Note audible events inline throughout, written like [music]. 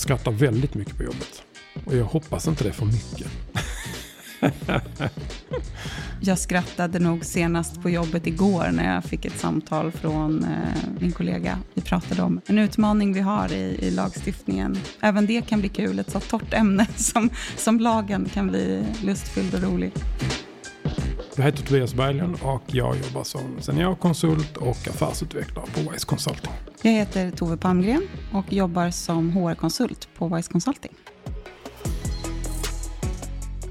Jag skrattar väldigt mycket på jobbet. Och jag hoppas inte det är för mycket. [laughs] jag skrattade nog senast på jobbet igår när jag fick ett samtal från eh, min kollega. Vi pratade om en utmaning vi har i, i lagstiftningen. Även det kan bli kul, ett så torrt ämne [laughs] som, som lagen kan bli lustfylld och rolig. Jag heter Tobias Berglund och jag jobbar som seniorkonsult och affärsutvecklare på Wise Consulting. Jag heter Tove Palmgren och jobbar som HR-konsult på Wise Consulting.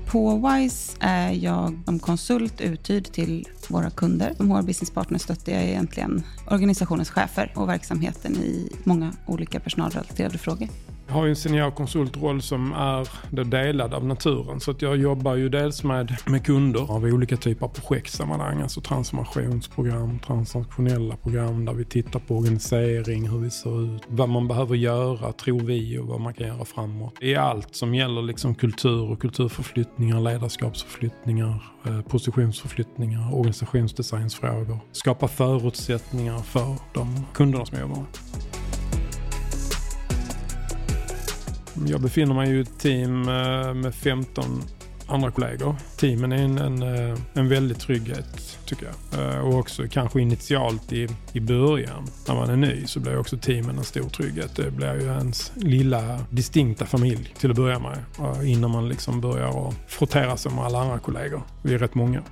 På WISE är jag som konsult uthyrd till våra kunder. Som HR Business Partner stöttar jag egentligen organisationens chefer och verksamheten i många olika personalrelaterade frågor. Jag har ju en seniorkonsultroll som är delad av naturen. Så att jag jobbar ju dels med, med kunder av olika typer av projektsammanhang. Alltså transformationsprogram, transaktionella program där vi tittar på organisering, hur vi ser ut, vad man behöver göra tror vi och vad man kan göra framåt. Det är allt som gäller liksom kultur och kulturförflyttningar, ledarskapsförflyttningar, eh, positionsförflyttningar, organisationsdesignsfrågor. Skapa förutsättningar för de kunderna som jag jobbar med. Jag befinner mig i ett team eh, med 15 andra kollegor. Teamen är en, en, eh, en väldig trygghet tycker jag. Eh, och också kanske initialt i, i början när man är ny så blir också teamen en stor trygghet. Det blir ju ens lilla distinkta familj till att börja med. Innan man liksom börjar frottera sig med alla andra kollegor. Vi är rätt många.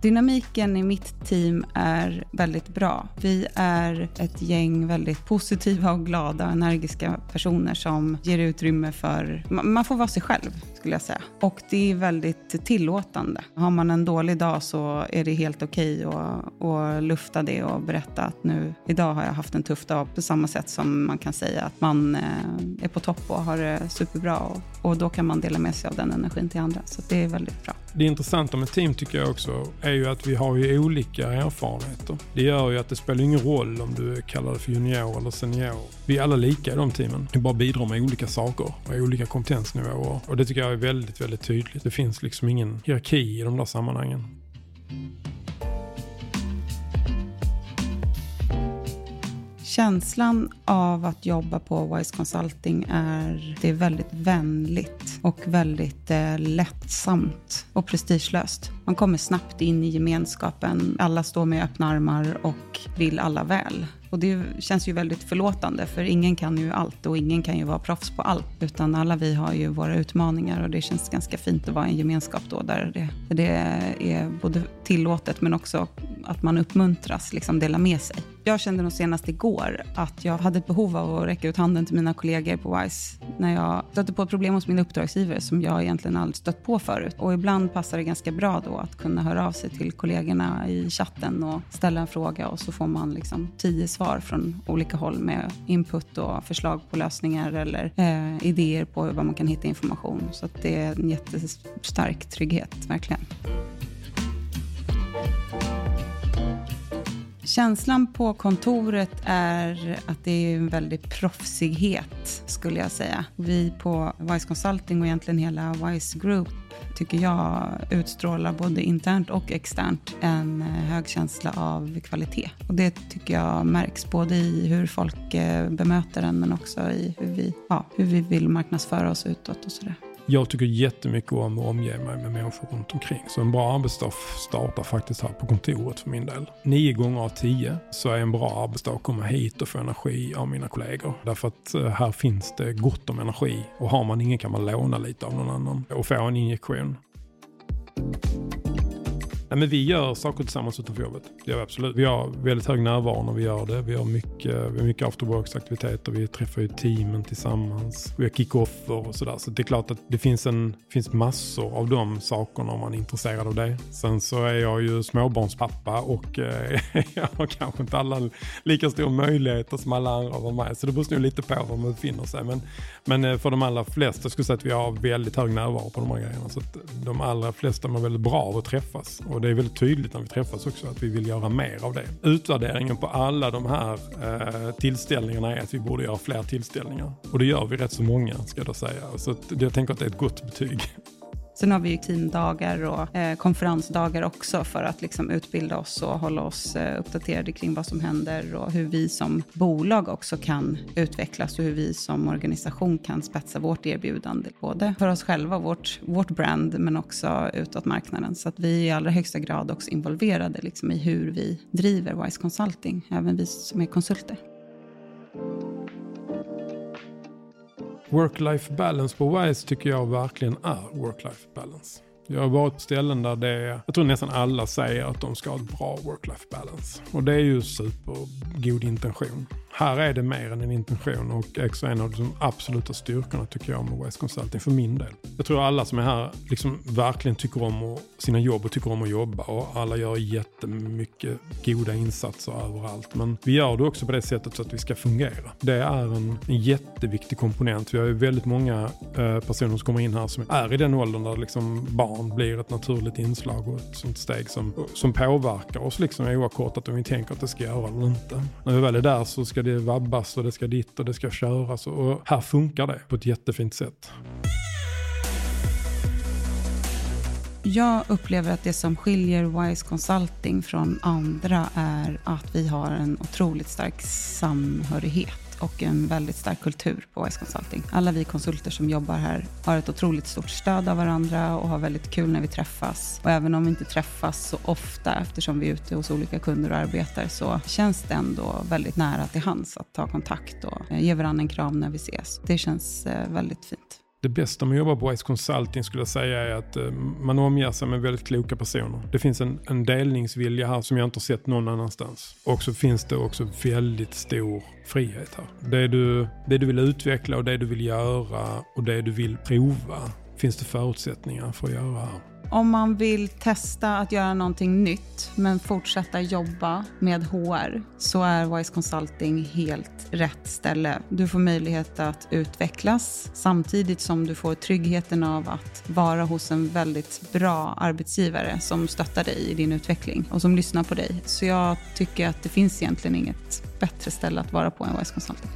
Dynamiken i mitt team är väldigt bra. Vi är ett gäng väldigt positiva och glada och energiska personer som ger utrymme för... Man får vara sig själv, skulle jag säga. Och det är väldigt tillåtande. Har man en dålig dag så är det helt okej okay att, att lufta det och berätta att nu, idag har jag haft en tuff dag. På samma sätt som man kan säga att man eh, är på topp och har det superbra. Och, och då kan man dela med sig av den energin till andra. Så det är väldigt bra. Det intressanta med team tycker jag också är ju att vi har ju olika erfarenheter. Det gör ju att det spelar ingen roll om du kallar det för junior eller senior. Vi är alla lika i de teamen. Vi bara bidrar med olika saker och olika kompetensnivåer. Och det tycker jag är väldigt, väldigt tydligt. Det finns liksom ingen hierarki i de där sammanhangen. Känslan av att jobba på Wise Consulting är, det är väldigt vänligt och väldigt eh, lättsamt och prestigelöst. Man kommer snabbt in i gemenskapen. Alla står med öppna armar och vill alla väl. Och det känns ju väldigt förlåtande, för ingen kan ju allt och ingen kan ju vara proffs på allt. Utan alla vi har ju våra utmaningar och det känns ganska fint att vara i en gemenskap då där det, det är både tillåtet men också att man uppmuntras, liksom dela med sig. Jag kände nog senast igår att jag hade ett behov av att räcka ut handen till mina kollegor på WISE när jag stötte på problem hos min uppdragsgivare som jag egentligen aldrig stött på förut. Och ibland passar det ganska bra då att kunna höra av sig till kollegorna i chatten och ställa en fråga och så får man liksom tio svar från olika håll med input och förslag på lösningar eller eh, idéer på var man kan hitta information. Så det är en jättestark trygghet, verkligen. Känslan på kontoret är att det är en väldig proffsighet, skulle jag säga. Vi på Wise Consulting och egentligen hela Wise Group tycker jag utstrålar både internt och externt en eh, hög känsla av kvalitet. Och det tycker jag märks både i hur folk eh, bemöter en men också i hur vi, ja, hur vi vill marknadsföra oss utåt och sådär. Jag tycker jättemycket om att omge mig med människor runt omkring. Så en bra arbetsdag startar faktiskt här på kontoret för min del. Nio gånger av tio så är en bra arbetsdag att komma hit och få energi av mina kollegor. Därför att eh, här finns det gott om energi och har man ingen kan man låna lite av någon annan och få en injektion. Nej, men vi gör saker tillsammans utanför jobbet. Det gör vi absolut. Vi har väldigt hög närvaro när vi gör det. Vi har mycket, vi har mycket afterworks-aktiviteter. Vi träffar ju teamen tillsammans. Vi har kick-offer och sådär. Så det är klart att det finns, en, finns massor av de sakerna om man är intresserad av det. Sen så är jag ju småbarnspappa och eh, [laughs] jag har kanske inte alla lika stora möjligheter som alla andra att vara med. Så det beror nog lite på var man befinner sig. Men, men eh, för de allra flesta skulle jag säga att vi har väldigt hög närvaro på de här grejerna. Så att de allra flesta mår väldigt bra av att träffas. Och det är väldigt tydligt när vi träffas också att vi vill göra mer av det. Utvärderingen på alla de här eh, tillställningarna är att vi borde göra fler tillställningar. Och det gör vi rätt så många ska jag då säga. Så jag tänker att det är ett gott betyg. Sen har vi ju teamdagar och eh, konferensdagar också för att liksom utbilda oss och hålla oss eh, uppdaterade kring vad som händer och hur vi som bolag också kan utvecklas och hur vi som organisation kan spetsa vårt erbjudande. Både för oss själva, vårt, vårt brand, men också utåt marknaden. Så att vi är i allra högsta grad också involverade liksom, i hur vi driver Wise Consulting, även vi som är konsulter. Work-life balance på Wise tycker jag verkligen är work-life balance. Jag har varit på ställen där det är, jag tror nästan alla säger att de ska ha ett bra work-life balance. Och det är ju supergod intention. Här är det mer än en intention och också en av de absoluta styrkorna tycker jag med West Consulting för min del. Jag tror alla som är här liksom verkligen tycker om sina jobb och tycker om att jobba och alla gör jättemycket goda insatser överallt. Men vi gör det också på det sättet så att vi ska fungera. Det är en, en jätteviktig komponent. Vi har ju väldigt många eh, personer som kommer in här som är i den åldern där liksom barn blir ett naturligt inslag och ett sånt steg som, som påverkar oss liksom oavkortat om vi tänker att det ska göra eller inte. När vi väl är där så ska det det vabbas och det ska ditt och det ska köras. Och här funkar det på ett jättefint sätt. Jag upplever att det som skiljer Wise Consulting från andra är att vi har en otroligt stark samhörighet och en väldigt stark kultur på OS Consulting. Alla vi konsulter som jobbar här har ett otroligt stort stöd av varandra och har väldigt kul när vi träffas. Och även om vi inte träffas så ofta eftersom vi är ute hos olika kunder och arbetar så känns det ändå väldigt nära till hands att ta kontakt och eh, ge varandra en kram när vi ses. Det känns eh, väldigt fint. Det bästa med att jobba på Ice Consulting skulle jag säga är att eh, man omger sig med väldigt kloka personer. Det finns en, en delningsvilja här som jag inte har sett någon annanstans. Och så finns det också väldigt stor frihet här. Det du, det du vill utveckla och det du vill göra och det du vill prova finns det förutsättningar för att göra här. Om man vill testa att göra någonting nytt men fortsätta jobba med HR så är Wise Consulting helt rätt ställe. Du får möjlighet att utvecklas samtidigt som du får tryggheten av att vara hos en väldigt bra arbetsgivare som stöttar dig i din utveckling och som lyssnar på dig. Så jag tycker att det finns egentligen inget bättre ställe att vara på än Wise Consulting.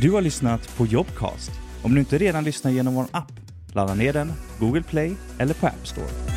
Du har lyssnat på Jobcast. Om du inte redan lyssnar genom vår app Ladda ner den Google Play eller på App Store.